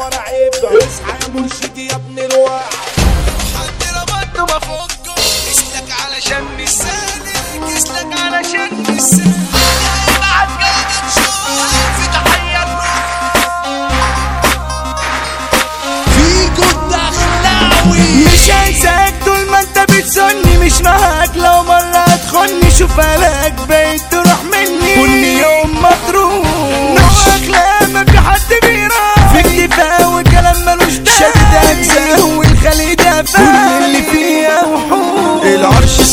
ورا عيبة اصحى يا مرشدي يا ابن الوعي حد ربطه بفكه اسلك علشان مش سالك اسلك علشان الدخلاوي مش هنساك طول ما انت بتسني مش معاك لو مرة تخني شوف لك بقيت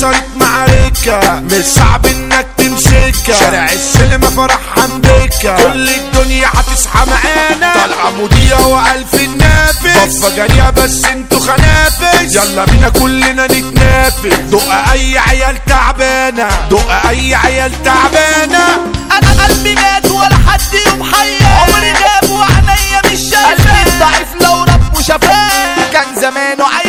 صارت معركة مش صعب إنك تمسكها شارع السلم فرح حمدكة كل الدنيا هتصحى معانا. طالعة مضية وألف النافس ضفة جارية بس أنتوا خنافس. يلا بينا كلنا نتنافس. دق أي عيال تعبانة. دق أي عيال تعبانة. أنا قلبي مات ولا حد يوم حي عمري غاب وعينيا مش شايفة. قلبي ضعيف لو ربه شافاه كان زمانه عايش.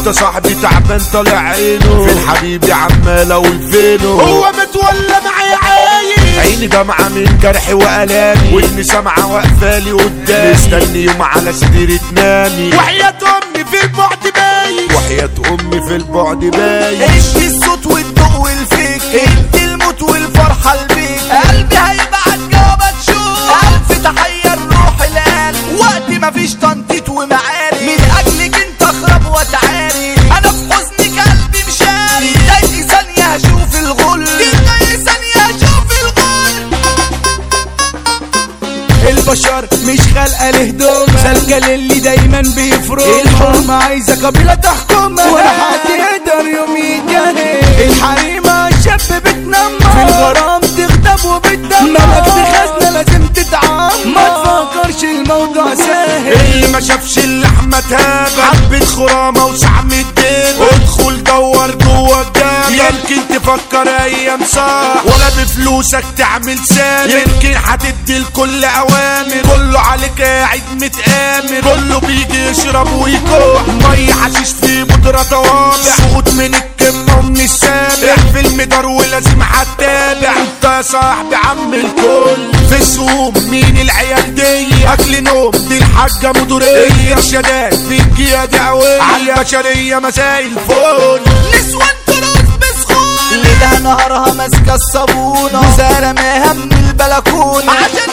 وانت صاحبي تعبان طالع عينه. في الحبيب عمال أقول فينه هو متولى معايا عايش عيني دمعة من جرحي وألامي. وإني سامعة واقفالي قدامي. مستني يوم على سريري تنامي. وحياة أمي في البعد باين وحياة أمي في البعد باين إيش الصوت والضوء والفيك سالكه للي دايما بيفرق الحرمة عايزة قبيلة تحكمها ولا حد يقدر يوم يتجاهل الحريمة شاب بتنمر في الغرام تغضب وبتدمر. ملك خزنة لازم تتعمر ما تفكرش الموضوع سهل. اللي ما شافش اللحمة تابع حبة خرامة وسعم الدين ادخل دور جوه الجامع يمكن تفكر أيام صح ولا بفلوسك تعمل سامر. يمكن هتدي الكل أوامر. كله عليك متآمر. كله بيجي يشرب ويكوح مية حشيش في بودرة طوابع سقوط من الكمة ومن السابع. في المدار ولازم هتتابع انت يا صاحبي عم الكل. في السوق مين العيال دي؟ أكل نوم دي الحاجة مدورية ارشادات في الجيادة قوية عالبشرية مساء الفل نسوان تراث بسخون ليلها نهارها ماسكة الصابونة. وزارماها من البلكونة. عشان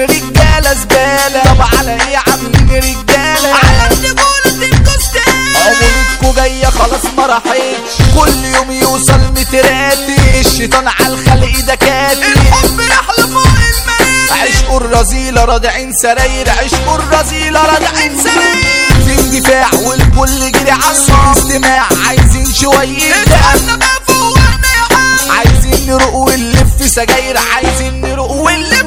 رجالة زبالة. طب على إيه عاملين رجالة؟ على الرجولة تنكستان عمرتكوا جاية خلاص ما راحتش. كل يوم يوصل متراتي. الشيطان على الخلق ده كاتي الحب رحلة فوق المراتي عشق الرذيلة رادعين سراير. عشق الرذيلة رادعين سراير. في اندفاع والكل جري عالصوت استماع عايزين شوية عايزين نروق ونلف سجاير. عايزين نروق ونلف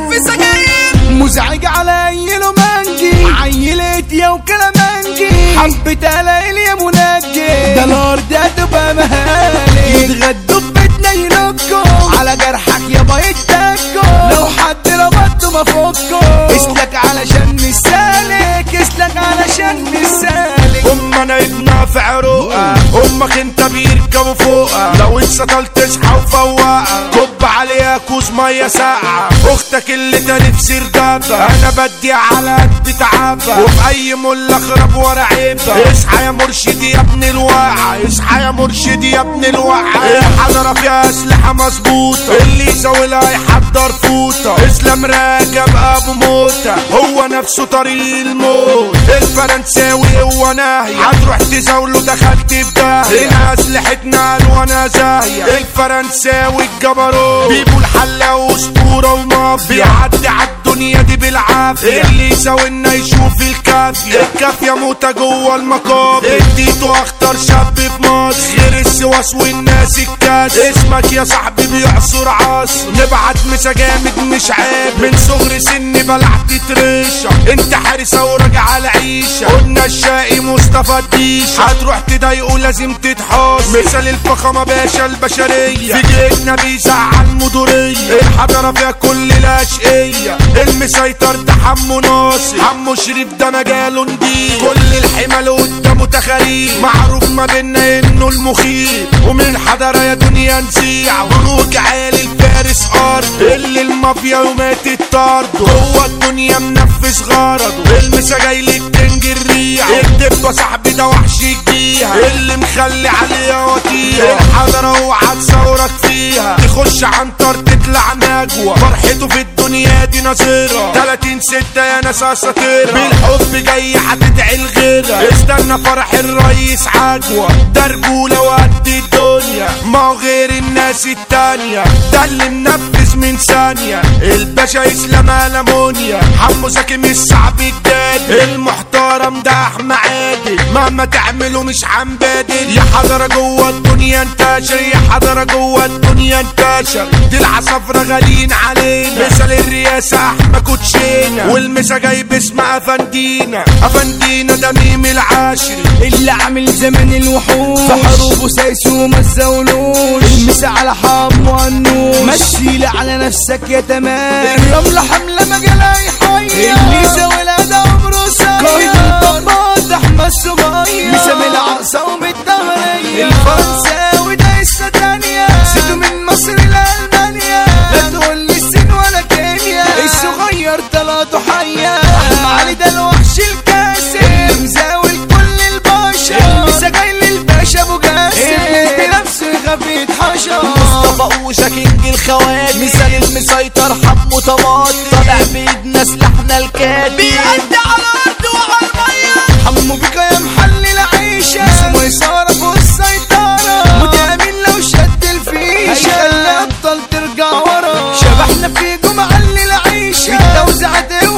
سجاير مزعج على عيله منجي عيلت يا وكلامنجي حبة ليل يا منجي. ده نار ده تبقى مهالي يتغدوا في بيتنا ينكوا على جرحك يابا يتكوا لو حد ربطه ما فكوا اسلك علشان مش سالك اسلك علشان مش سالك أم أنا ابنها في عروقها أمك انت بيركبوا فوقها. لو اتسطلت تصحى وفوقها مية ساقعه أختك اللي تلف سردابها أنا بدي على قد تعبها وفي أي مله اخرب ورا عيبها إصحى يا مرشدي يا ابن الواعي. إصحى يا مرشدي يا ابن الواعي. الحضرة فيها أسلحة مظبوطة. اللي يزولها يحضر فوطه إسلام راجب ابو موتة. هو نفسه طريق الموت. الفرنساوي هو ناهي. هتروح تزاوله دخلت في ده هنا أسلحتنا وأنا زاهية. الفرنساوي الجبروت. بيبو الحلاق اسطورة ومافيا بيعدي عالدنيا الدنيا دي بالعافية. اللي يساوينا يشوف الكافية. الكافية موتة جوه المقابر. اديته اخطر شاب في مصر غير السواس والناس الكاس. اسمك يا صاحبي بيعصر عصر نبعت مسا جامد مش عيب. من صغر سني بلعت تريشة. انت حارسة وراجعة العيشة. قلنا الشقي مصطفى الديشة. هتروح تضايقه لازم تتحاس مثال الفخامة باشا البشرية. في جيتنا بيزعل مدورية الحضارة فيها كل الأشقية. المسيطر ده حمو ناصر حمو شريف ده مجاله نضيف. كل الحمل قدامه تخاريف معروف ما بينا إنه المخيف. ومن الحضارة يا دنيا نزيع بروج عالي الفارس ارض اللي المافيا وماتت طرده. جوه الدنيا منفذ غرضه. المسا جاي لك تنجي الريع الدبة صاحبي ده وحش يجيها اللي مخلي عليها وطيها الحضرة اوعى تصورك فيها تخش عنتر تطلع نجوى فرحته في الدنيا دي نظيرة 30 ستة يا ناس اساطيرة بالحب جاي هتدعي لغيرها استنى فرح الرئيس عجوة ده رجولة وقد الدنيا ما هو غير الناس التانية ده اللي منفذ من ثانية الباشا اسلام المونيا حمو زكي مش صعب الجاد المحترم ده عادل مهما تعمله مش هنبادل يا حضرة جوه الدنيا انتشر يا حضرة جوه الدنيا انتشر. دي العصافرة غاليين علينا. مثال الرئاسة احمى كوتشينا. والمسا جاي باسم أفندينا. أفندينا ده ميم العاشري اللي عامل زمن الوحوش. في حروب وسايس وما تزاولوش المسا على حام وعنوش مشيلي على نفسك يا تمام. الرملة حملة مجالها الصغير طلع ضحية علي ده الوحش الكاسر مزاول كل البشر. مسجل للباشا أبو جاسم ابن إيه. نفسه خفيف حشر مصطفى وشاكينج الخوات مثال المسيطر حب طماط طالع بايدنا سلاحنا الكاتب. بيعدي على الأرض وعلى المية. حمو بيكا يا محلل عيشه اسمه يسار ابو السيطرة. وده لو شد الفيشة. هيخلي ابطال ترجع ورا. شبحنا في جمعة arrêtez